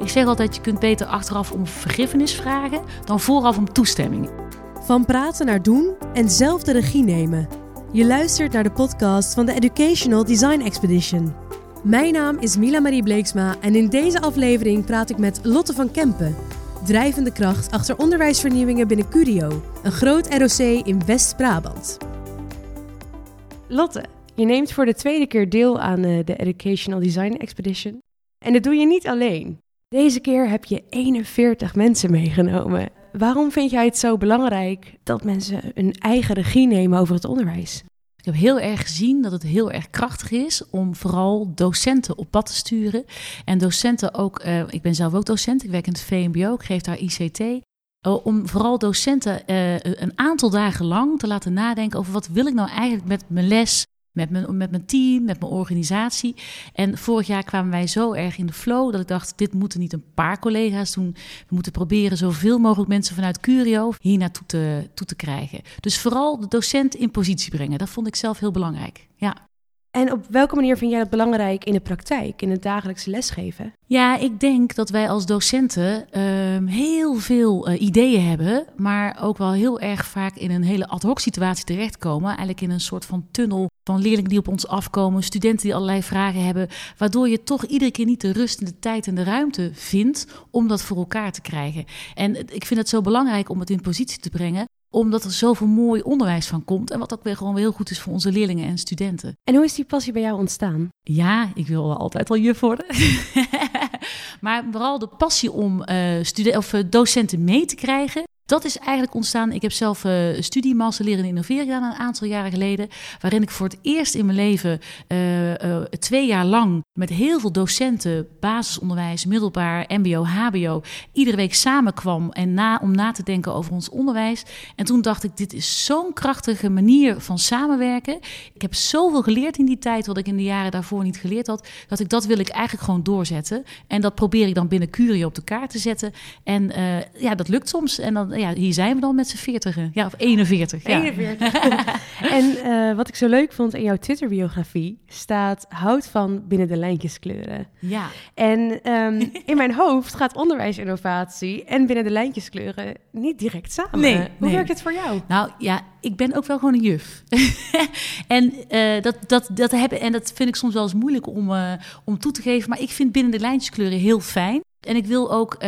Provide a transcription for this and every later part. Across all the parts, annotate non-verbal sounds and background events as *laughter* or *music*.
Ik zeg altijd, je kunt beter achteraf om vergiffenis vragen dan vooraf om toestemming. Van praten naar doen en zelf de regie nemen. Je luistert naar de podcast van de Educational Design Expedition. Mijn naam is Mila Marie Bleeksma en in deze aflevering praat ik met Lotte van Kempen, drijvende kracht achter onderwijsvernieuwingen binnen Curio, een groot ROC in West-Brabant. Lotte, je neemt voor de tweede keer deel aan eh, de Educational Design Expedition. En dat doe je niet alleen. Deze keer heb je 41 mensen meegenomen. Waarom vind jij het zo belangrijk dat mensen een eigen regie nemen over het onderwijs? Ik heb heel erg gezien dat het heel erg krachtig is om vooral docenten op pad te sturen. En docenten ook, uh, ik ben zelf ook docent, ik werk in het VMBO, ik geef daar ICT. Uh, om vooral docenten uh, een aantal dagen lang te laten nadenken over wat wil ik nou eigenlijk met mijn les, met mijn, met mijn team, met mijn organisatie. En vorig jaar kwamen wij zo erg in de flow dat ik dacht: dit moeten niet een paar collega's doen. We moeten proberen zoveel mogelijk mensen vanuit Curio hier naartoe te, toe te krijgen. Dus vooral de docent in positie brengen. Dat vond ik zelf heel belangrijk. Ja. En op welke manier vind jij dat belangrijk in de praktijk, in het dagelijkse lesgeven? Ja, ik denk dat wij als docenten uh, heel veel uh, ideeën hebben, maar ook wel heel erg vaak in een hele ad hoc situatie terechtkomen. Eigenlijk in een soort van tunnel van leerlingen die op ons afkomen, studenten die allerlei vragen hebben, waardoor je toch iedere keer niet de rust en de tijd en de ruimte vindt om dat voor elkaar te krijgen. En ik vind het zo belangrijk om het in positie te brengen omdat er zoveel mooi onderwijs van komt. En wat ook weer gewoon heel goed is voor onze leerlingen en studenten. En hoe is die passie bij jou ontstaan? Ja, ik wil altijd al juf worden. *laughs* maar vooral de passie om uh, of, uh, docenten mee te krijgen. Dat is eigenlijk ontstaan. Ik heb zelf uh, studie Master Leren en Innoveren gedaan een aantal jaren geleden. Waarin ik voor het eerst in mijn leven uh, uh, twee jaar lang met heel veel docenten, basisonderwijs, middelbaar, MBO, HBO, iedere week samenkwam en na, om na te denken over ons onderwijs. En toen dacht ik: dit is zo'n krachtige manier van samenwerken. Ik heb zoveel geleerd in die tijd, wat ik in de jaren daarvoor niet geleerd had, dat ik dat wil ik eigenlijk gewoon doorzetten. En dat probeer ik dan binnen Curio op de kaart te zetten. En ja, dat lukt soms. En dan ja, hier zijn we dan met z'n veertigen. Ja, of 41. Ja. 41. *laughs* en uh, wat ik zo leuk vond in jouw Twitter-biografie staat: houd van binnen de lijntjes kleuren. Ja. En um, *laughs* in mijn hoofd gaat onderwijsinnovatie en binnen de lijntjes kleuren niet direct samen. Nee, Hoe nee. werkt het voor jou? Nou ja, ik ben ook wel gewoon een juf. *laughs* en, uh, dat, dat, dat hebben, en dat vind ik soms wel eens moeilijk om, uh, om toe te geven. Maar ik vind binnen de lijntjes kleuren heel fijn. En ik wil ook uh,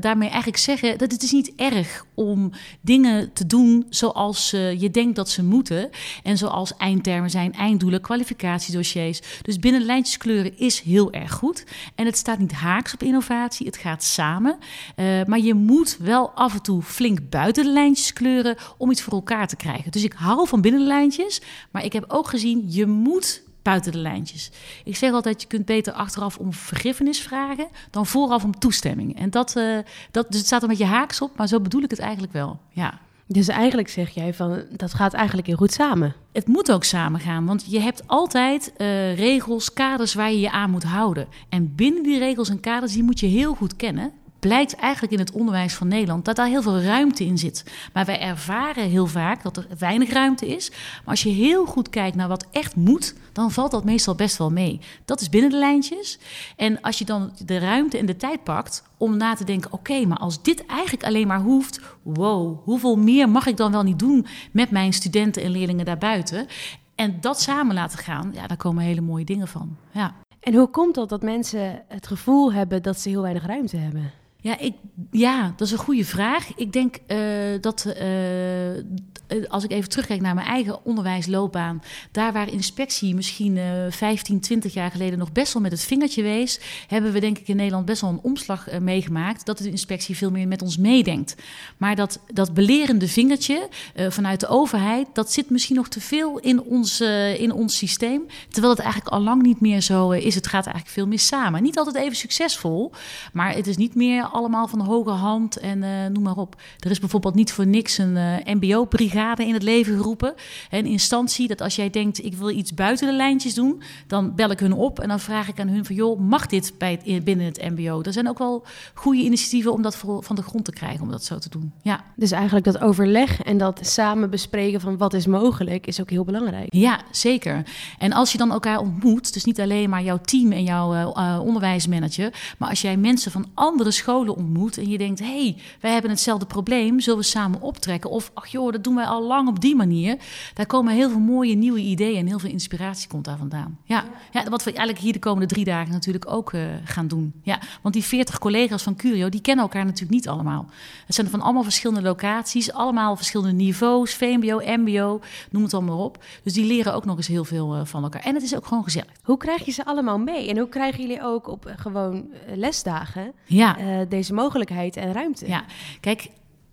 daarmee eigenlijk zeggen dat het is niet erg om dingen te doen zoals uh, je denkt dat ze moeten. En zoals eindtermen zijn, einddoelen, kwalificatiedossiers. Dus binnen lijntjeskleuren is heel erg goed. En het staat niet haaks op innovatie, het gaat samen. Uh, maar je moet wel af en toe flink buiten de lijntjes kleuren om iets voor elkaar te krijgen. Dus ik hou van binnen lijntjes, maar ik heb ook gezien, je moet buiten de lijntjes. Ik zeg altijd, je kunt beter achteraf om vergiffenis vragen dan vooraf om toestemming. En dat, uh, dat dus het staat er met je haaks op, maar zo bedoel ik het eigenlijk wel. Ja. Dus eigenlijk zeg jij van dat gaat eigenlijk heel goed samen. Het moet ook samen gaan, want je hebt altijd uh, regels, kaders waar je je aan moet houden. En binnen die regels en kaders, die moet je heel goed kennen blijkt eigenlijk in het onderwijs van Nederland dat daar heel veel ruimte in zit. Maar wij ervaren heel vaak dat er weinig ruimte is. Maar als je heel goed kijkt naar wat echt moet, dan valt dat meestal best wel mee. Dat is binnen de lijntjes. En als je dan de ruimte en de tijd pakt om na te denken: oké, maar als dit eigenlijk alleen maar hoeft, wow, hoeveel meer mag ik dan wel niet doen met mijn studenten en leerlingen daarbuiten? En dat samen laten gaan, ja, daar komen hele mooie dingen van. Ja. En hoe komt dat dat mensen het gevoel hebben dat ze heel weinig ruimte hebben? Ja, ik, ja, dat is een goede vraag. Ik denk uh, dat uh, als ik even terugkijk naar mijn eigen onderwijsloopbaan, daar waar inspectie misschien uh, 15, 20 jaar geleden nog best wel met het vingertje wees, hebben we denk ik in Nederland best wel een omslag uh, meegemaakt dat de inspectie veel meer met ons meedenkt. Maar dat, dat belerende vingertje vanuit de overheid, dat zit misschien nog te veel in ons, in ons systeem, terwijl het eigenlijk al lang niet meer zo is. Het gaat eigenlijk veel meer samen. Niet altijd even succesvol, maar het is niet meer allemaal van de hoge hand en uh, noem maar op. Er is bijvoorbeeld niet voor niks een uh, MBO-brigade in het leven geroepen. Een instantie dat als jij denkt, ik wil iets buiten de lijntjes doen, dan bel ik hun op en dan vraag ik aan hun van, joh, mag dit bij het, binnen het MBO? Er zijn ook wel goede initiatieven om dat van de grond te krijgen, om dat zo te doen. Ja. Dus eigenlijk dat overleg en dat samen bespreken van wat is mogelijk, is ook heel belangrijk. Ja, zeker. En als je dan elkaar ontmoet, dus niet alleen maar jouw team en jouw uh, onderwijsmanager, maar als jij mensen van andere scholen ontmoet en je denkt, hé, hey, wij hebben hetzelfde probleem, zullen we samen optrekken? Of, ach joh, dat doen wij al lang op die manier. Daar komen heel veel mooie nieuwe ideeën en heel veel inspiratie komt daar vandaan. Ja, ja wat we eigenlijk hier de komende drie dagen natuurlijk ook uh, gaan doen. Ja, want die 40 collega's van Curio, die kennen elkaar natuurlijk niet allemaal. Het zijn van allemaal verschillende locaties, allemaal verschillende niveaus, VMBO, MBO, noem het allemaal op. Dus die leren ook nog eens heel veel uh, van elkaar. En het is ook gewoon gezellig. Hoe krijg je ze allemaal mee? En hoe krijgen jullie ook op uh, gewoon lesdagen ja. Deze mogelijkheid en ruimte? Ja, kijk,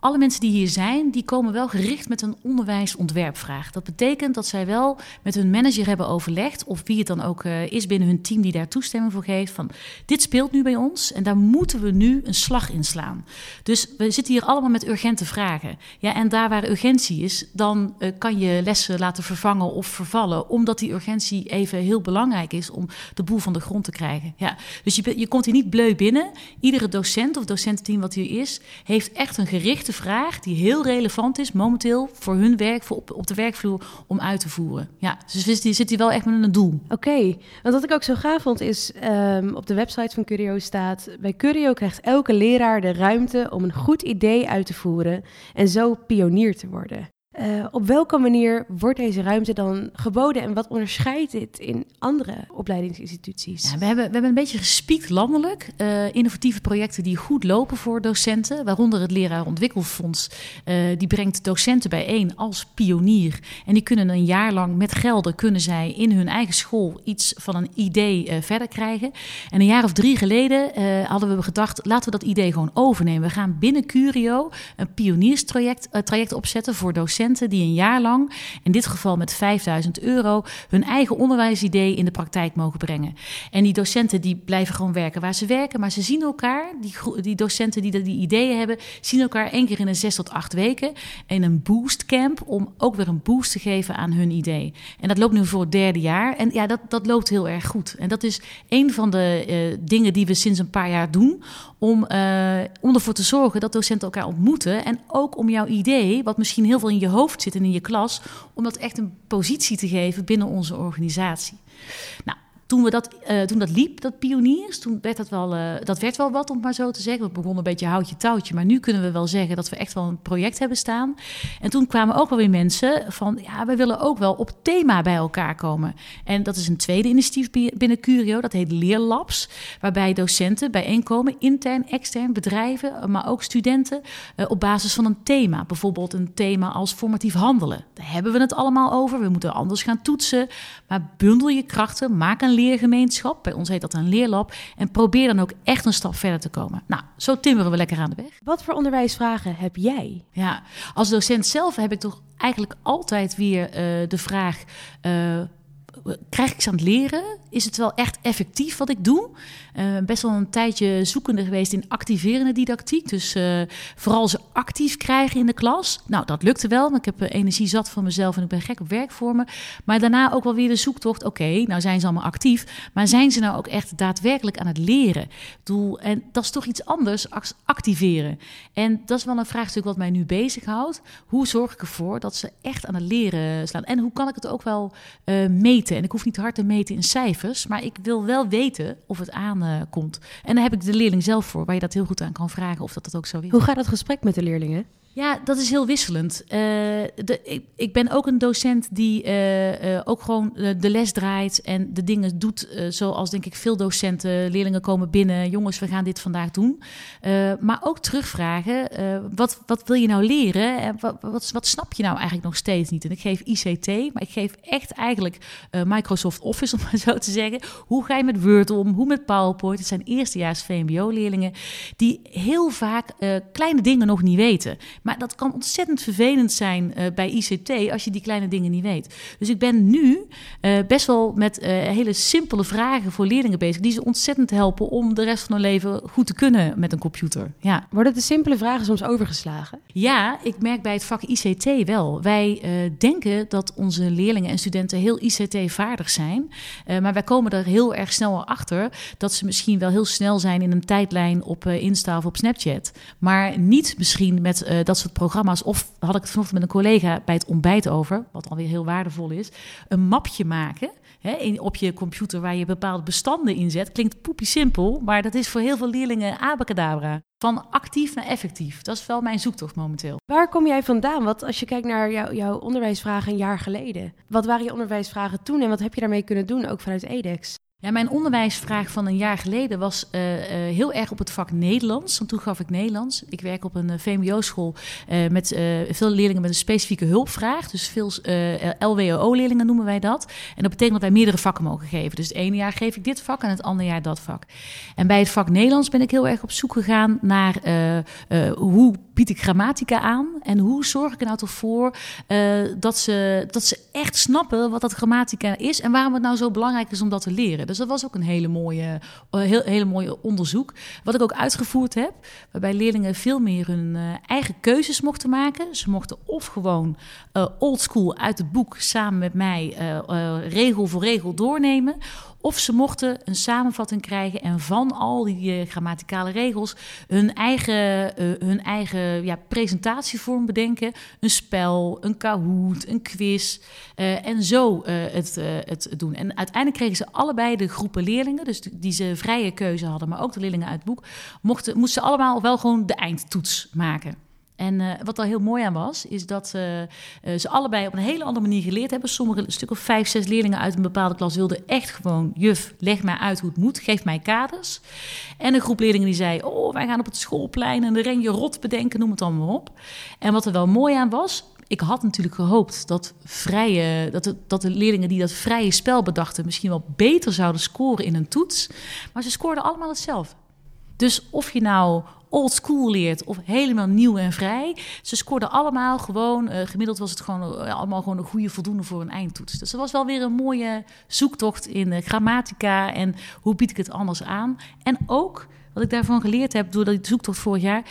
alle mensen die hier zijn, die komen wel gericht met een onderwijsontwerpvraag. Dat betekent dat zij wel met hun manager hebben overlegd, of wie het dan ook uh, is binnen hun team die daar toestemming voor geeft, van dit speelt nu bij ons en daar moeten we nu een slag in slaan. Dus we zitten hier allemaal met urgente vragen. Ja, en daar waar urgentie is, dan uh, kan je lessen laten vervangen of vervallen, omdat die urgentie even heel belangrijk is om de boel van de grond te krijgen. Ja, dus je, je komt hier niet bleu binnen. Iedere docent of docententeam wat hier is, heeft echt een gerichte vraag die heel relevant is momenteel voor hun werk, voor op, op de werkvloer, om uit te voeren. Ja, dus die zit hier wel echt met een doel. Oké, want wat ik ook zo gaaf vond is, um, op de website van Curio staat, bij Curio krijgt elke leraar de ruimte om een goed idee uit te voeren en zo pionier te worden. Uh, op welke manier wordt deze ruimte dan geboden en wat onderscheidt dit in andere opleidingsinstituties? We, hebben, we hebben een beetje gespiekt landelijk. Uh, innovatieve projecten die goed lopen voor docenten, waaronder het Leraarontwikkelfonds. Uh, die brengt docenten bijeen als pionier. En die kunnen een jaar lang met gelden kunnen zij in hun eigen school iets van een idee verder krijgen. En een jaar of drie geleden hadden we gedacht, laten we dat idee gewoon overnemen. We gaan binnen Curio een pionierstraject traject opzetten voor docenten die een jaar lang, in dit geval met 5000 euro, hun eigen onderwijsidee in de praktijk mogen brengen. En die docenten die blijven gewoon werken waar ze werken, maar ze zien elkaar, die, die docenten die die ideeën hebben, zien elkaar één keer in een zes tot acht weken in een boostcamp om ook weer een boost te geven aan hun idee. En dat loopt nu voor het derde jaar. En ja, dat, dat loopt heel erg goed. En dat is een van de uh, dingen die we sinds een paar jaar doen om, uh, om ervoor te zorgen dat docenten elkaar ontmoeten. En ook om jouw idee, wat misschien heel veel in je hoofd zit en in je klas, om dat echt een positie te geven binnen onze organisatie. Nou, toen, we dat, uh, toen dat liep, dat pioniers, toen werd dat wel, uh, dat werd wel wat, om maar zo te zeggen. We begonnen een beetje houtje touwtje, maar nu kunnen we wel zeggen dat we echt wel een project hebben staan. En toen kwamen ook wel weer mensen van, ja, we willen ook wel op thema bij elkaar komen. En dat is een tweede initiatief binnen Curio, dat heet Leerlabs, waarbij docenten bijeenkomen, intern, extern, bedrijven, maar ook studenten, op basis van een thema. Bijvoorbeeld een thema als formatief handelen. Daar hebben we het allemaal over, we moeten anders gaan toetsen, maar bundel je krachten, maak een leergemeenschap. Bij ons heet dat een leerlab. En probeer dan ook echt een stap verder te komen. Nou, zo timmeren we lekker aan de weg. Wat voor onderwijsvragen heb jij? Ja, als docent zelf heb ik toch eigenlijk altijd weer uh, de vraag. Uh, krijg ik ze aan het leren? Is het wel echt effectief wat ik doe? Uh, best wel een tijdje zoekende geweest in activerende didactiek. Dus uh, vooral ze actief krijgen in de klas. Nou, dat lukte wel. Ik heb uh, energie zat van mezelf en ik ben gek op werkvormen. Maar daarna ook wel weer de zoektocht. Oké, nou zijn ze allemaal actief. Maar zijn ze nou ook echt daadwerkelijk aan het leren? Doel, en dat is toch iets anders, activeren. En dat is wel een vraagstuk wat mij nu bezighoudt. Hoe zorg ik ervoor dat ze echt aan het leren slaan? En hoe kan ik het ook wel meten? En ik hoef niet hard te meten in cijfers. Maar ik wil wel weten of het aan uh, komt. En daar heb ik de leerling zelf voor, waar je dat heel goed aan kan vragen of dat dat ook zo is. Hoe gaat het gesprek met de leerlingen? Ja, dat is heel wisselend. Uh, de, ik, ben ook een docent die uh, uh, ook gewoon de les draait en de dingen doet zoals denk ik veel docenten. Leerlingen komen binnen, jongens, we gaan dit vandaag doen. maar ook terugvragen, wat, wat wil je nou leren? En wat, wat, wat, snap je nou eigenlijk nog steeds niet? En ik geef ICT, maar ik geef echt eigenlijk Microsoft Office, *laughs* om maar zo te zeggen. Hoe ga je met Word om? Hoe met PowerPoint? Het zijn eerstejaars VMBO-leerlingen die heel vaak kleine dingen nog niet weten Maar dat kan ontzettend vervelend zijn uh, bij ICT als je die kleine dingen niet weet. Dus ik ben nu uh, best wel met uh, hele simpele vragen voor leerlingen bezig, die ze ontzettend helpen om de rest van hun leven goed te kunnen met een computer. Ja. Worden de simpele vragen soms overgeslagen? Ja, ik merk bij het vak ICT wel. Wij denken dat onze leerlingen en studenten heel ICT-vaardig zijn, maar wij komen er heel erg snel achter dat ze misschien wel heel snel zijn in een tijdlijn op Insta of op Snapchat, maar niet misschien met dat soort programma's. Of had ik het vanochtend met een collega bij het ontbijt over, wat alweer heel waardevol is, een mapje maken hè, op je computer waar je bepaalde bestanden in zet. Klinkt poepie simpel, maar dat is voor heel veel leerlingen abacadabra. Van actief naar effectief. Dat is wel mijn zoektocht momenteel. Waar kom jij vandaan? Wat als je kijkt naar jou, jouw onderwijsvragen een jaar geleden. Wat waren je onderwijsvragen toen en wat heb je daarmee kunnen doen, ook vanuit EDEX? Ja, mijn onderwijsvraag van een jaar geleden was uh, uh, heel erg op het vak Nederlands. Want toen gaf ik Nederlands. Ik werk op een uh, VMBO-school met veel leerlingen met een specifieke hulpvraag. Dus veel LWO-leerlingen noemen wij dat. En dat betekent dat wij meerdere vakken mogen geven. Dus het ene jaar geef ik dit vak en het andere jaar dat vak. En bij het vak Nederlands ben ik heel erg op zoek gegaan naar hoe bied ik grammatica aan en hoe zorg ik er nou toch voor dat, ze, dat ze echt snappen wat dat grammatica is en waarom het nou zo belangrijk is om dat te leren. Dus dat was ook een hele mooie, uh, heel, hele mooie onderzoek. Wat ik ook uitgevoerd heb, waarbij leerlingen veel meer hun uh, eigen keuzes mochten maken. Ze mochten of gewoon uh, old school uit het boek samen met mij regel voor regel doornemen. Of ze mochten een samenvatting krijgen en van al die uh, grammaticale regels hun eigen, uh, hun eigen ja, presentatievorm bedenken. Een spel, een Kahoot, een quiz. Uh, en zo het, het doen. En uiteindelijk kregen ze allebei de groepen leerlingen, dus die ze vrije keuze hadden, maar ook de leerlingen uit het boek, mochten, moesten allemaal wel gewoon de eindtoets maken. En uh, wat er heel mooi aan was, is dat uh, uh, ze allebei op een hele andere manier geleerd hebben. Sommige, een stuk of vijf, zes leerlingen uit een bepaalde klas wilden echt gewoon... juf, leg mij uit hoe het moet, geef mij kaders. En een groep leerlingen die zei... oh, wij gaan op het schoolplein en de renje rot bedenken, noem het allemaal op. En wat er wel mooi aan was... Ik had natuurlijk gehoopt dat, vrije, dat, de, dat de leerlingen die dat vrije spel bedachten... misschien wel beter zouden scoren in een toets. Maar ze scoorden allemaal hetzelfde. Dus of je nou old school leert of helemaal nieuw en vrij. Ze scoorden allemaal gewoon, uh, gemiddeld was het gewoon uh, allemaal gewoon een goede voldoende voor een eindtoets. Dus dat was wel weer een mooie zoektocht in uh, grammatica en hoe bied ik het anders aan. En ook wat ik daarvan geleerd heb door die zoektocht vorig jaar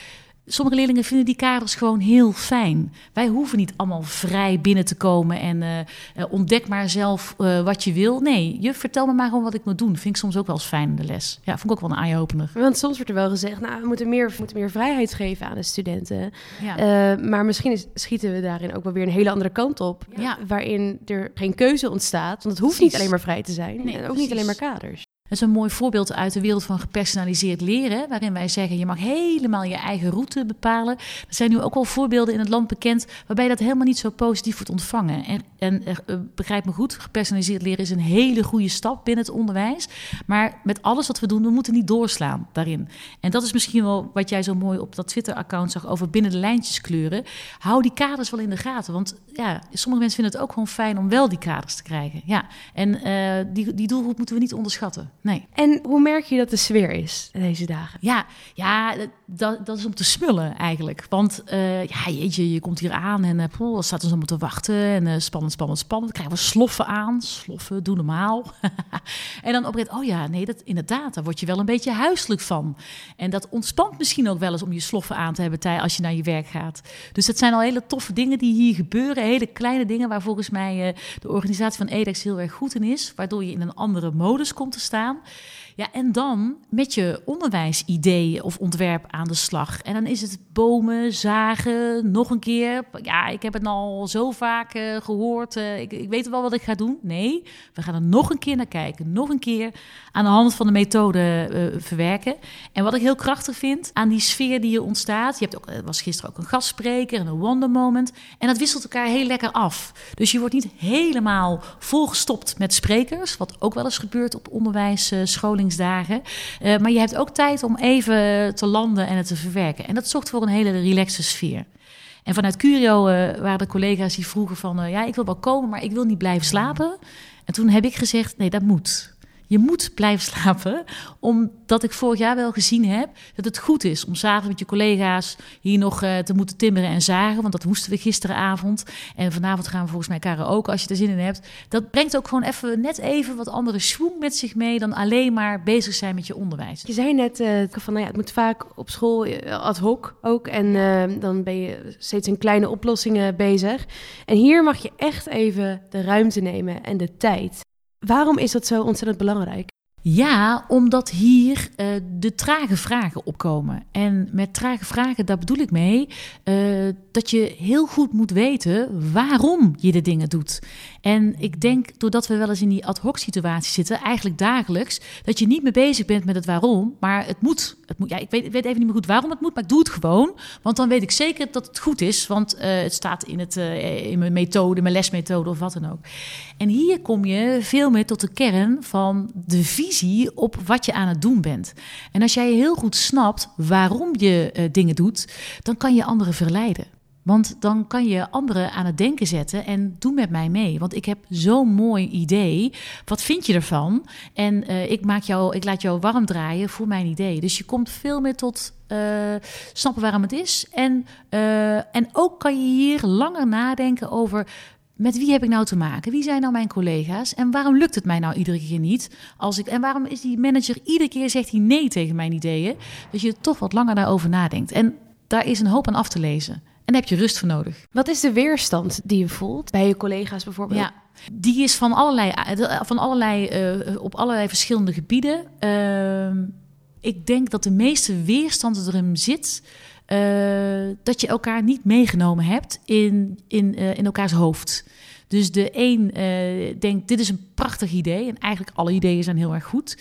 Sommige leerlingen vinden die kaders gewoon heel fijn. Wij hoeven niet allemaal vrij binnen te komen en uh, uh, ontdek maar zelf uh, wat je wil. Nee, je vertel me maar gewoon wat ik moet doen. Vind ik soms ook wel eens fijn in de les. Ja, vond ik ook wel een eye-opener. Want soms wordt er wel gezegd, nou, we moeten meer, we moeten meer vrijheid geven aan de studenten. Ja. maar misschien is, schieten we daarin ook wel weer een hele andere kant op. Ja. Waarin er geen keuze ontstaat. Want het hoeft precies. niet alleen maar vrij te zijn. Nee, en ook precies. niet alleen maar kaders. Dat is een mooi voorbeeld uit de wereld van gepersonaliseerd leren, waarin wij zeggen je mag helemaal je eigen route bepalen. Er zijn nu ook wel voorbeelden in het land bekend waarbij dat helemaal niet zo positief wordt ontvangen. En, en uh, begrijp me goed, gepersonaliseerd leren is een hele goede stap binnen het onderwijs. Maar met alles wat we doen, we moeten niet doorslaan daarin. En dat is misschien wel wat jij zo mooi op dat Twitter-account zag over binnen de lijntjes kleuren. Hou die kaders wel in de gaten, want ja, sommige mensen vinden het ook gewoon fijn om wel die kaders te krijgen. Ja, en uh, die, die doelgroep moeten we niet onderschatten. Nee. En hoe merk je dat de sfeer is deze dagen? Ja, ja dat, dat is om te smullen eigenlijk. Want uh, ja, jeetje, je komt hier aan en uh, poh, staat ons allemaal te wachten. En uh, spannend, spannend, spannend. Krijgen we sloffen aan. Sloffen, doe normaal. *laughs* en dan op oh ja, nee, dat, inderdaad, daar word je wel een beetje huiselijk van. En dat ontspant misschien ook wel eens om je sloffen aan te hebben tij als je naar je werk gaat. Dus dat zijn al hele toffe dingen die hier gebeuren. Hele kleine dingen waar volgens mij de organisatie van EDEX heel erg goed in is. Waardoor je in een andere modus komt te staan. Ja, en dan met je onderwijsidee of ontwerp aan de slag. En dan is het bomen, zagen, nog een keer. Ja, ik heb het al zo vaak uh, gehoord. Uh, ik, ik, weet wel wat ik ga doen. Nee, we gaan er nog een keer naar kijken. Nog een keer aan de hand van de methode uh, verwerken. En wat ik heel krachtig vind aan die sfeer die er ontstaat. Je hebt ook, was gisteren ook een gastspreker en een wonder moment. En dat wisselt elkaar heel lekker af. Dus je wordt niet helemaal volgestopt met sprekers. Wat ook wel eens gebeurt op onderwijs, scholingsdagen. maar je hebt ook tijd om even te landen en het te verwerken. En dat zorgt voor een hele relaxe sfeer. En vanuit Curio uh, waren de collega's die vroegen van... Uh, ja, ik wil wel komen, maar ik wil niet blijven slapen. En toen heb ik gezegd, nee, dat moet. Je moet blijven slapen, omdat ik vorig jaar wel gezien heb dat het goed is om s'avonds met je collega's hier nog uh, te moeten timmeren en zagen. Want dat moesten we gisteravond. En vanavond gaan we volgens mij karaoke als je er zin in hebt. Dat brengt ook gewoon even net even wat andere schwung met zich mee dan alleen maar bezig zijn met je onderwijs. Je zei net uh, van nou ja, het moet vaak op school uh, ad hoc ook. En dan ben je steeds in kleine oplossingen bezig. En hier mag je echt even de ruimte nemen en de tijd. Waarom is dat zo ontzettend belangrijk? Ja, omdat hier uh, de trage vragen opkomen. En met trage vragen, daar bedoel ik mee uh, dat je heel goed moet weten waarom je de dingen doet. En ik denk, doordat we wel eens in die ad hoc situatie zitten, eigenlijk dagelijks, dat je niet meer bezig bent met het waarom, maar het moet. Het moet ja, ik weet, weet even niet meer goed waarom het moet, maar ik doe het gewoon. Want dan weet ik zeker dat het goed is, want uh, het staat in, het, in mijn methode, mijn lesmethode of wat dan ook. En hier kom je veel meer tot de kern van de visie op wat je aan het doen bent. En als jij heel goed snapt waarom je uh, dingen doet, dan kan je anderen verleiden. Want dan kan je anderen aan het denken zetten en doe met mij mee. Want ik heb zo'n mooi idee. Wat vind je ervan? En uh, ik, maak jou, ik laat jou warm draaien voor mijn idee. Dus je komt veel meer tot uh, snappen waarom het is. En, en ook kan je hier langer nadenken over met wie heb ik nou te maken? Wie zijn nou mijn collega's? En waarom lukt het mij nou iedere keer niet? Als ik, en waarom is die manager iedere keer zegt hij nee tegen mijn ideeën? Dat je toch wat langer daarover nadenkt. En daar is een hoop aan af te lezen. En daar heb je rust voor nodig. Wat is de weerstand die je voelt bij je collega's bijvoorbeeld? Ja, die is van allerlei, van allerlei, uh, op allerlei verschillende gebieden. Uh, ik denk dat de meeste weerstand erin zit uh, dat je elkaar niet meegenomen hebt in, in, uh, in elkaars hoofd. Dus de een uh, denkt, dit is een prachtig idee. En eigenlijk alle ideeën zijn heel erg goed.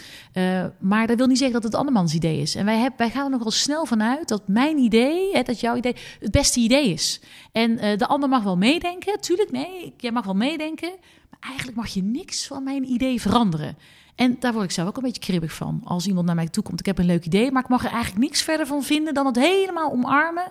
maar dat wil niet zeggen dat het andermans idee is. En wij, wij gaan er nogal snel vanuit dat mijn idee, hè, dat jouw idee, het beste idee is. En de ander mag wel meedenken. Tuurlijk, nee, jij mag wel meedenken. Maar eigenlijk mag je niks van mijn idee veranderen. En daar word ik zelf ook een beetje kribbig van. Als iemand naar mij toe komt, ik heb een leuk idee, maar ik mag er eigenlijk niks verder van vinden dan het helemaal omarmen.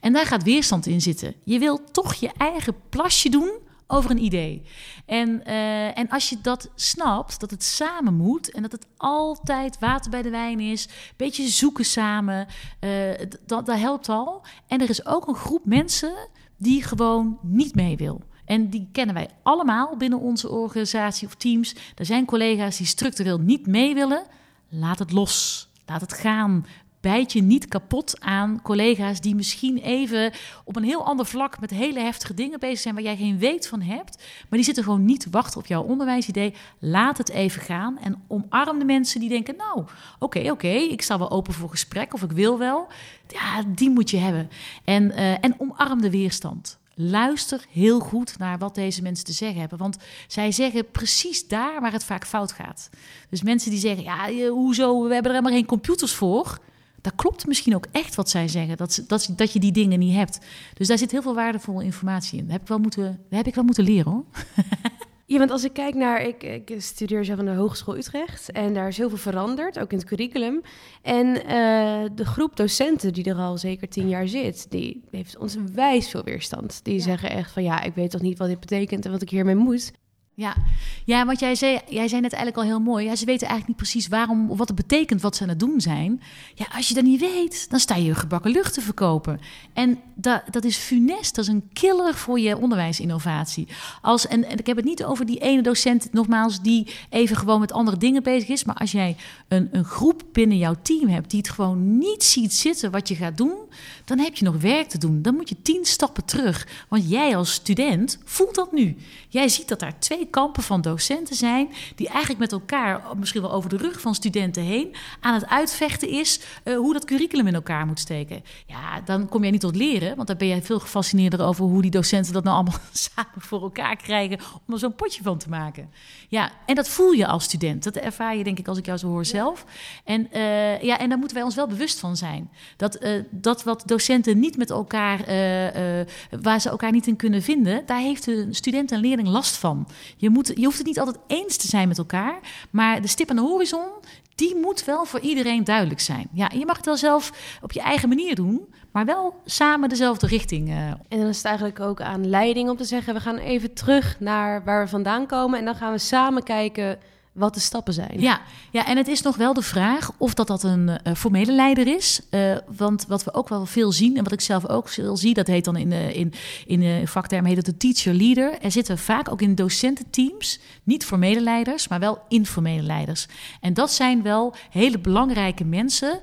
En daar gaat weerstand in zitten. Je wil toch je eigen plasje doen over een idee. En, uh, en als je dat snapt, dat het samen moet en dat het altijd water bij de wijn is, beetje zoeken samen, uh, dat, dat helpt al. En er is ook een groep mensen die gewoon niet mee wil. En die kennen wij allemaal binnen onze organisatie of teams. Er zijn collega's die structureel niet mee willen. Laat het los. Laat het gaan. Bijt je niet kapot aan collega's die misschien even op een heel ander vlak met hele heftige dingen bezig zijn waar jij geen weet van hebt. Maar die zitten gewoon niet te wachten op jouw onderwijsidee. Laat het even gaan en omarm de mensen die denken: Nou, oké, oké, ik sta wel open voor gesprek of ik wil wel. Ja, die moet je hebben. En, uh, en omarm de weerstand luister heel goed naar wat deze mensen te zeggen hebben. Want zij zeggen precies daar waar het vaak fout gaat. Dus mensen die zeggen, ja, hoezo, we hebben er helemaal geen computers voor. Dat klopt misschien ook echt wat zij zeggen, dat, dat, dat je die dingen niet hebt. Dus daar zit heel veel waardevolle informatie in. Dat heb ik wel moeten, heb ik wel moeten leren hoor. *laughs* Ja, want als ik kijk naar, ik, ik studeer zelf aan de Hogeschool Utrecht en daar is heel veel veranderd, ook in het curriculum. En uh, de groep docenten die er al zeker tien jaar zit, die heeft ons wijs veel weerstand. Die ja. zeggen echt van ja, ik weet toch niet wat dit betekent en wat ik hiermee moet. Ja, ja want jij zei, jij zei net eigenlijk al heel mooi. Ja, ze weten eigenlijk niet precies waarom wat het betekent wat ze aan het doen zijn. Ja, als je dat niet weet, dan sta je gebakken lucht te verkopen. En dat, dat is funest, dat is een killer voor je onderwijsinnovatie. Als, en, en ik heb het niet over die ene docent, nogmaals, die even gewoon met andere dingen bezig is. Maar als jij een, een groep binnen jouw team hebt die het gewoon niet ziet zitten wat je gaat doen, dan heb je nog werk te doen. Dan moet je tien stappen terug. Want jij als student voelt dat nu. Jij ziet dat daar twee kampen van docenten zijn die eigenlijk met elkaar, misschien wel over de rug van studenten heen, aan het uitvechten is uh, hoe dat curriculum in elkaar moet steken. Ja, dan kom jij niet tot leren, want dan ben jij veel gefascineerder over hoe die docenten dat nou allemaal *laughs* samen voor elkaar krijgen om er zo'n potje van te maken. Ja, en dat voel je als student. Dat ervaar je denk ik als ik jou zo hoor zelf. En, uh, ja, en daar moeten wij ons wel bewust van zijn. Dat, uh, dat wat docenten niet met elkaar, waar ze elkaar niet in kunnen vinden, daar heeft de student en leerling last van. Je, moet, je hoeft het niet altijd eens te zijn met elkaar, maar de stip aan de horizon, die moet wel voor iedereen duidelijk zijn. Ja, je mag het wel zelf op je eigen manier doen, maar wel samen dezelfde richting. Uh. En dan is het eigenlijk ook aan leiding om te zeggen: we gaan even terug naar waar we vandaan komen en dan gaan we samen kijken wat de stappen zijn. Ja, ja, en het is nog wel de vraag of dat, dat een uh, formele leider is. Uh, want wat we ook wel veel zien, en wat ik zelf ook veel zie, dat heet dan in, uh, in, in vakterm heet het de teacher leader. Er zitten vaak ook in docententeams niet formele leiders, maar wel informele leiders. En dat zijn wel hele belangrijke mensen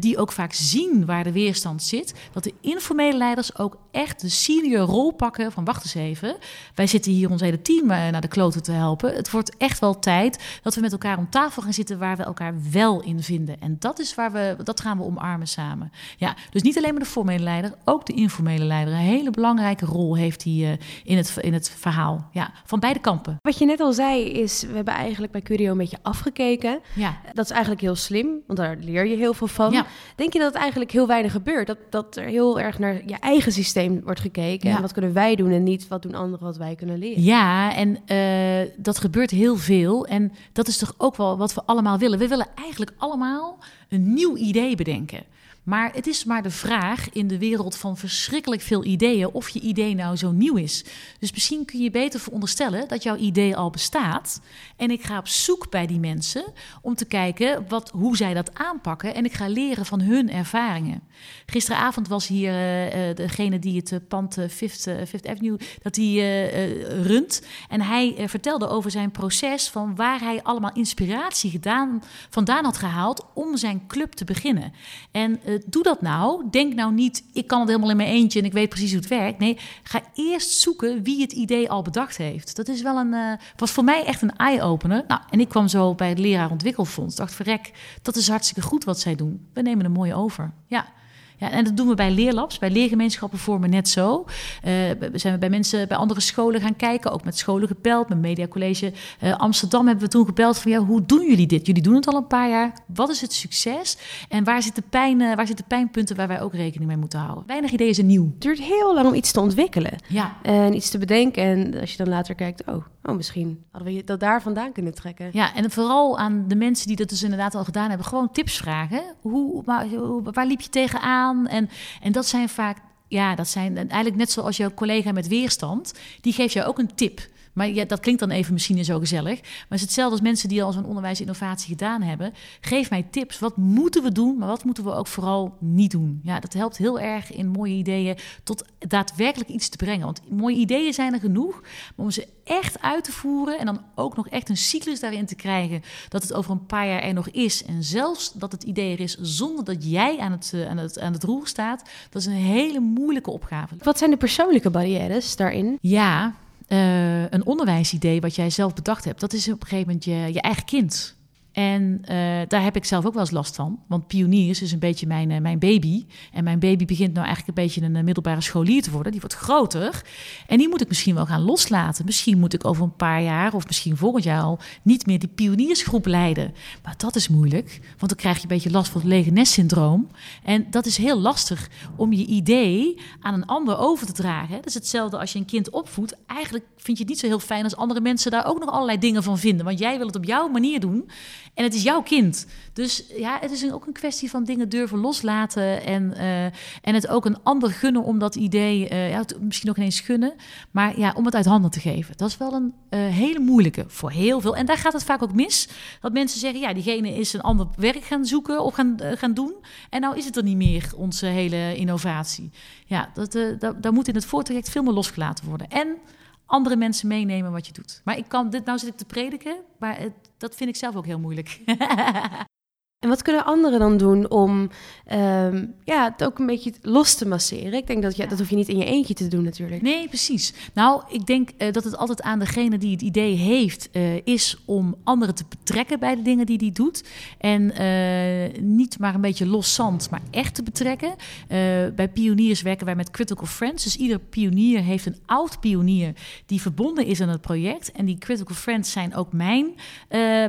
die ook vaak zien waar de weerstand zit. Dat de informele leiders ook echt de senior rol pakken van wacht eens even. Wij zitten hier ons hele team naar de kloten te helpen. Het wordt echt wel tijd dat we met elkaar om tafel gaan zitten waar we elkaar wel in vinden. En dat is waar we, dat gaan we omarmen samen. Ja, dus niet alleen maar de formele leider, ook de informele leider. Een hele belangrijke rol heeft hij uh, in, het, in het verhaal. Ja, van beide kampen. Wat je net al zei, is we hebben eigenlijk bij Curio een beetje afgekeken. Ja. Dat is eigenlijk heel slim, want daar leer je heel veel van. Ja. Denk je dat het eigenlijk heel weinig gebeurt? Dat, dat er heel erg naar je eigen systeem wordt gekeken. Ja. En wat kunnen wij doen en niet wat doen anderen wat wij kunnen leren? Ja, en uh, dat gebeurt heel veel. En dat is toch ook wel wat we allemaal willen. We willen eigenlijk allemaal een nieuw idee bedenken. Maar het is maar de vraag in de wereld van verschrikkelijk veel ideeën of je idee nou zo nieuw is. Dus misschien kun je beter veronderstellen dat jouw idee al bestaat. En ik ga op zoek bij die mensen om te kijken wat, hoe zij dat aanpakken. En ik ga leren van hun ervaringen. Gisteravond was hier uh, degene die het pand Fifth, Fifth Avenue, dat die runt. En hij vertelde over zijn proces van waar hij allemaal inspiratie gedaan, vandaan had gehaald om zijn club te beginnen. En doe dat nou. Denk nou niet, ik kan het helemaal in mijn eentje en ik weet precies hoe het werkt. Nee, ga eerst zoeken wie het idee al bedacht heeft. Dat is wel een, uh, was voor mij echt een eye-opener. Nou, en ik kwam zo bij het Leraar Ontwikkelfonds. Dacht, verrek, dat is hartstikke goed wat zij doen. We nemen er mooi over. Ja. Ja, en dat doen we bij leerlabs, bij leergemeenschappen vormen net zo. Uh, zijn we bij mensen bij andere scholen gaan kijken, ook met scholen gebeld, met Mediacollege uh, Amsterdam hebben we toen gebeld van ja, hoe doen jullie dit? Jullie doen het al een paar jaar. Wat is het succes? En waar zitten pijn, uh, waar zitten pijnpunten waar wij ook rekening mee moeten houden? Weinig ideeën zijn nieuw. Het duurt heel lang om iets te ontwikkelen. Ja. En iets te bedenken. En als je dan later kijkt, oh, oh misschien hadden we dat daar vandaan kunnen trekken. Ja, en vooral aan de mensen die dat dus inderdaad al gedaan hebben, gewoon tips vragen. Hoe, maar, waar liep je tegenaan? En, en dat zijn vaak, ja, dat zijn eigenlijk net zoals jouw collega met weerstand, die geeft jou ook een tip. Maar ja, dat klinkt dan even misschien zo gezellig. Maar het is hetzelfde als mensen die al zo'n onderwijsinnovatie gedaan hebben. Geef mij tips. Wat moeten we doen, maar wat moeten we ook vooral niet doen? Ja, dat helpt heel erg in mooie ideeën tot daadwerkelijk iets te brengen. Want mooie ideeën zijn er genoeg. Maar om ze echt uit te voeren en dan ook nog echt een cyclus daarin te krijgen. Dat het over een paar jaar er nog is. En zelfs dat het idee er is zonder dat jij aan het, aan het, aan het roer staat. Dat is een hele moeilijke opgave. Wat zijn de persoonlijke barrières daarin? Ja, uh, een onderwijsidee wat jij zelf bedacht hebt, dat is op een gegeven moment je, je eigen kind. En uh, daar heb ik zelf ook wel eens last van. Want pioniers is een beetje mijn, uh, mijn baby. En mijn baby begint nou eigenlijk een beetje een middelbare scholier te worden. Die wordt groter. En die moet ik misschien wel gaan loslaten. Misschien moet ik over een paar jaar of misschien volgend jaar al niet meer die pioniersgroep leiden. Maar dat is moeilijk. Want dan krijg je een beetje last van het lege nest-syndroom. En dat is heel lastig om je idee aan een ander over te dragen. Dat is hetzelfde als je een kind opvoedt. Eigenlijk vind je het niet zo heel fijn als andere mensen daar ook nog allerlei dingen van vinden. Want jij wil het op jouw manier doen. En het is jouw kind. Dus ja, het is ook een kwestie van dingen durven loslaten. En, uh, en het ook een ander gunnen om dat idee, uh, ja, misschien ook ineens gunnen. Maar ja, om het uit handen te geven. Dat is wel een uh, hele moeilijke voor heel veel. En daar gaat het vaak ook mis. Dat mensen zeggen, ja, diegene is een ander werk gaan zoeken of gaan, gaan doen. En nou is het er niet meer, onze hele innovatie. Ja, dat, dat, daar moet in het voortraject veel meer losgelaten worden. En andere mensen meenemen wat je doet. Maar ik kan dit, nou zit ik te prediken, maar het, dat vind ik zelf ook heel moeilijk. *laughs* En wat kunnen anderen dan doen om um, ja, het ook een beetje los te masseren? Ik denk dat ja, dat hoef je niet in je eentje te doen natuurlijk. Nee, precies. Nou, ik denk uh, dat het altijd aan degene die het idee heeft uh, is om anderen te betrekken bij de dingen die die doet. En uh, niet maar een beetje los zand, maar echt te betrekken. bij pioniers werken wij met Critical Friends. Dus ieder pionier heeft een oud pionier die verbonden is aan het project. En die Critical Friends zijn ook mijn,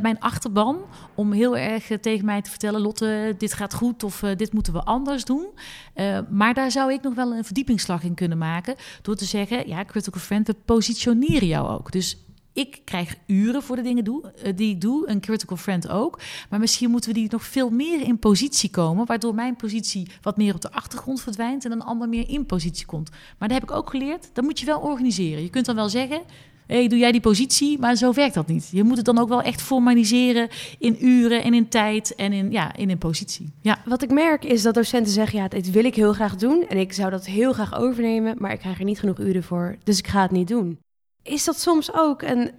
mijn achterban om heel erg tegen mij te vertellen: Lotte, dit gaat goed of uh, dit moeten we anders doen. Uh, maar daar zou ik nog wel een verdiepingsslag in kunnen maken. Door te zeggen: ja, Critical Friend, we positioneren jou ook. Dus ik krijg uren voor de dingen doe, uh, die ik doe, een critical friend ook. Maar misschien moeten we die nog veel meer in positie komen, waardoor mijn positie wat meer op de achtergrond verdwijnt en een ander meer in positie komt. Maar daar heb ik ook geleerd, dat moet je wel organiseren. Je kunt dan wel zeggen, hey, doe jij die positie? Maar zo werkt dat niet. Je moet het dan ook wel echt formaliseren in uren en in tijd en in, ja, in een positie. Ja. Wat ik merk is dat docenten zeggen, ja, dit wil ik heel graag doen en ik zou dat heel graag overnemen, maar ik krijg er niet genoeg uren voor, dus ik ga het niet doen. Is dat soms ook een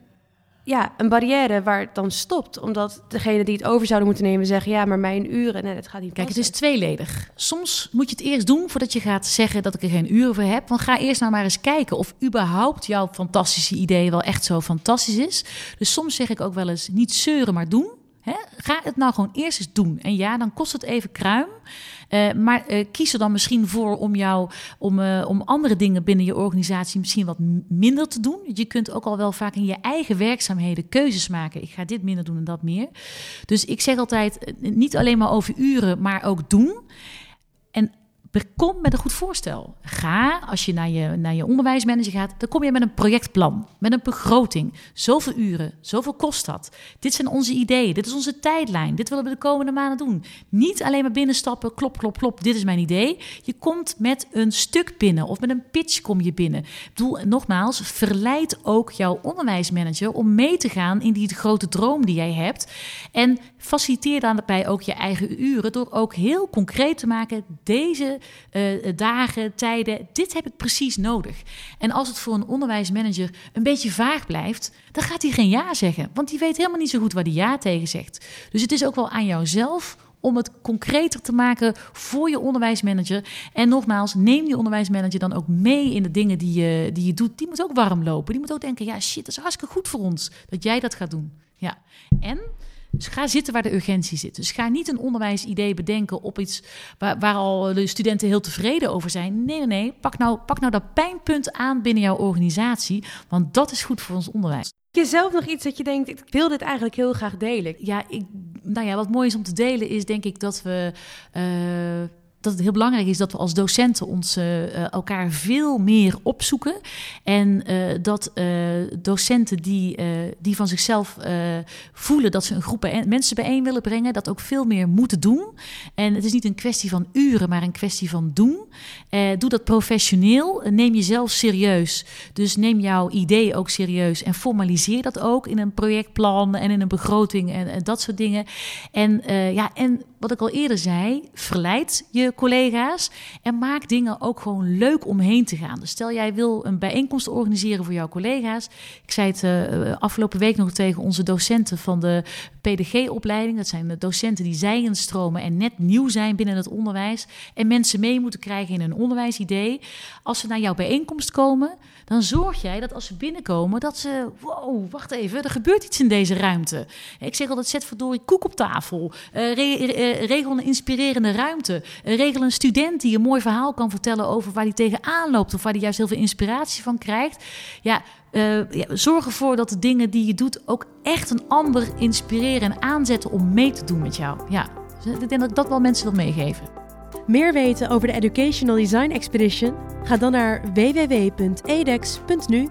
ja, een barrière waar het dan stopt. Omdat degene die het over zouden moeten nemen zeggen... ja, maar mijn uren, nee, dat gaat niet Kijk, het is tweeledig. Soms moet je het eerst doen voordat je gaat zeggen dat ik er geen uren voor heb. Want ga eerst nou maar eens kijken of überhaupt jouw fantastische idee wel echt zo fantastisch is. Dus soms zeg ik ook wel eens niet zeuren, maar doen. Ga het nou gewoon eerst eens doen. En ja, dan kost het even kruim. Uh, maar uh, kies er dan misschien voor om jou om, uh, om andere dingen binnen je organisatie misschien wat minder te doen. Je kunt ook al wel vaak in je eigen werkzaamheden keuzes maken. Ik ga dit minder doen en dat meer. Dus ik zeg altijd niet alleen maar over uren, maar ook doen. Kom met een goed voorstel. Ga, als je naar je, naar je onderwijsmanager gaat, dan kom je met een projectplan, met een begroting. Zoveel uren, zoveel kost dat. Dit zijn onze ideeën, dit is onze tijdlijn, dit willen we de komende maanden doen. Niet alleen maar binnenstappen, klop, klop, klop, dit is mijn idee. Je komt met een stuk binnen of met een pitch kom je binnen. Ik nogmaals, verleid ook jouw onderwijsmanager om mee te gaan in die grote droom die jij hebt. En faciliteer daarbij ook je eigen uren door ook heel concreet te maken, deze uh, dagen, tijden. Dit heb ik precies nodig. En als het voor een onderwijsmanager een beetje vaag blijft, dan gaat hij geen ja zeggen. Want die weet helemaal niet zo goed waar hij ja tegen zegt. Dus het is ook wel aan jouzelf om het concreter te maken voor je onderwijsmanager. En nogmaals, neem die onderwijsmanager dan ook mee in de dingen die je, die je doet. Die moet ook warm lopen. Die moet ook denken, ja shit, dat is hartstikke goed voor ons dat jij dat gaat doen. Ja. En dus ga zitten waar de urgentie zit. Dus ga niet een onderwijsidee bedenken op iets waar, waar, al de studenten heel tevreden over zijn. Nee, nee, nee. Pak nou, pak nou dat pijnpunt aan binnen jouw organisatie, want dat is goed voor ons onderwijs. Heb je zelf nog iets dat je denkt, ik wil dit eigenlijk heel graag delen? Ja, ik, nou ja, wat mooi is om te delen is denk ik dat we... Uh, dat het heel belangrijk is dat we als docenten ons uh, elkaar veel meer opzoeken. En uh, dat docenten die, die van zichzelf voelen dat ze een groep mensen bijeen willen brengen, dat ook veel meer moeten doen. En het is niet een kwestie van uren, maar een kwestie van doen. doe dat professioneel. Neem jezelf serieus. Dus neem jouw idee ook serieus en formaliseer dat ook in een projectplan en in een begroting en, en dat soort dingen. En ja, en wat ik al eerder zei, verleid je collega's en maak dingen ook gewoon leuk omheen te gaan. Dus stel jij wil een bijeenkomst organiseren voor jouw collega's. Ik zei het uh, afgelopen week nog tegen onze docenten van de PDG-opleiding. Dat zijn de docenten die zij instromen en net nieuw zijn binnen het onderwijs. En mensen mee moeten krijgen in een onderwijsidee. Als ze naar jouw bijeenkomst komen, dan zorg jij dat als ze binnenkomen, dat ze, wow, wacht even, er gebeurt iets in deze ruimte. Ik zeg altijd, zet verdorie koek op tafel. Uh, regel een inspirerende ruimte. regel een student die een mooi verhaal kan vertellen over waar hij tegenaan loopt of waar hij juist heel veel inspiratie van krijgt. Ja, uh, ja, zorg ervoor dat de dingen die je doet ook echt een ander inspireren en aanzetten om mee te doen met jou. Ja, dus ik denk dat ik dat wel mensen wil meegeven. Meer weten over de Educational Design Expedition? Ga dan naar www.edex.nu